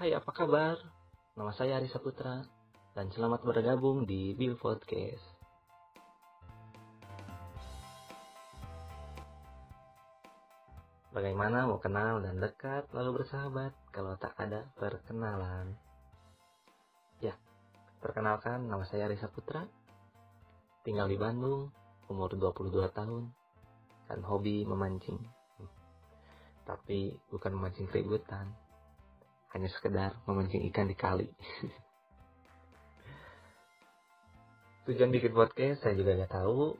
Hai, apa kabar? Nama saya Arisa Putra dan selamat bergabung di Bill Podcast. Bagaimana mau kenal dan dekat lalu bersahabat kalau tak ada perkenalan? Ya, perkenalkan nama saya Arisa Putra. Tinggal di Bandung, umur 22 tahun, dan hobi memancing. Tapi bukan memancing keributan, hanya sekedar memancing ikan di kali. Tujuan bikin podcast saya juga gak tahu,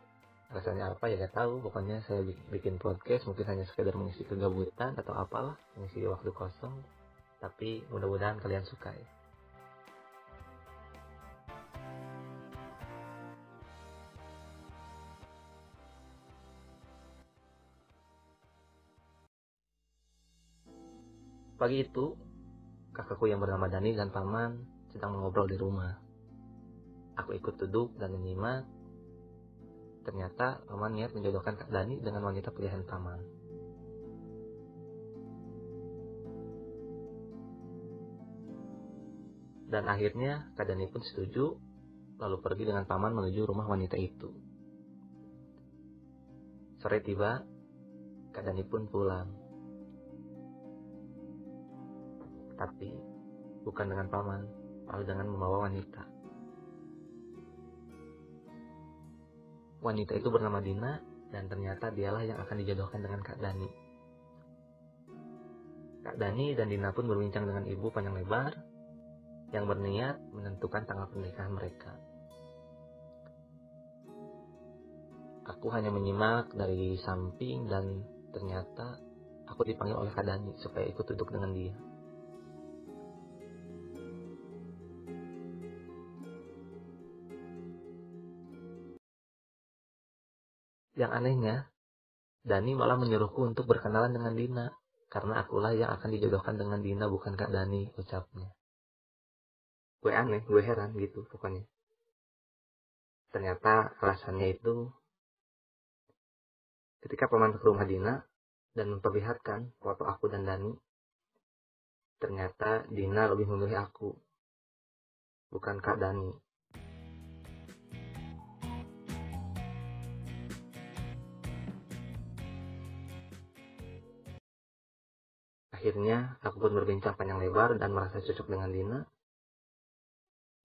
rasanya apa ya gak tahu. Pokoknya saya bikin podcast mungkin hanya sekedar mengisi kegabutan atau apalah, mengisi waktu kosong. Tapi mudah-mudahan kalian suka ya. Pagi itu, kakakku yang bernama Dani dan paman sedang mengobrol di rumah. Aku ikut duduk dan menyimak. Ternyata paman niat menjodohkan Kak Dani dengan wanita pilihan paman. Dan akhirnya Kak Dani pun setuju, lalu pergi dengan paman menuju rumah wanita itu. Sore tiba, Kak Dani pun pulang. Tapi bukan dengan paman, malah dengan membawa wanita. Wanita itu bernama Dina dan ternyata dialah yang akan dijodohkan dengan Kak Dani. Kak Dani dan Dina pun berbincang dengan ibu panjang lebar yang berniat menentukan tanggal pernikahan mereka. Aku hanya menyimak dari samping dan ternyata aku dipanggil oleh Kak Dani supaya ikut duduk dengan dia. Yang anehnya, Dani malah menyuruhku untuk berkenalan dengan Dina, karena akulah yang akan dijodohkan dengan Dina bukan Kak Dani, ucapnya. Gue aneh, gue heran gitu pokoknya. Ternyata alasannya itu ketika paman ke rumah Dina dan memperlihatkan foto aku dan Dani, ternyata Dina lebih memilih aku, bukan Kak Dani. Akhirnya, aku pun berbincang panjang lebar dan merasa cocok dengan Dina.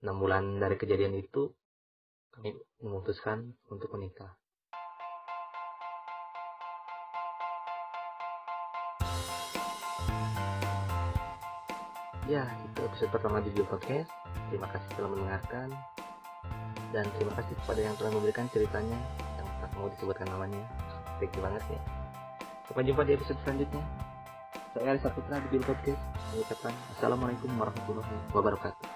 Enam bulan dari kejadian itu, kami memutuskan untuk menikah. Ya, itu episode pertama di Video Podcast. Terima kasih telah mendengarkan. Dan terima kasih kepada yang telah memberikan ceritanya yang tak mau disebutkan namanya. Thank you banget ya. Sampai jumpa di episode selanjutnya. Saya Arisa Putra di Bill Podcast mengucapkan Assalamualaikum warahmatullahi wabarakatuh.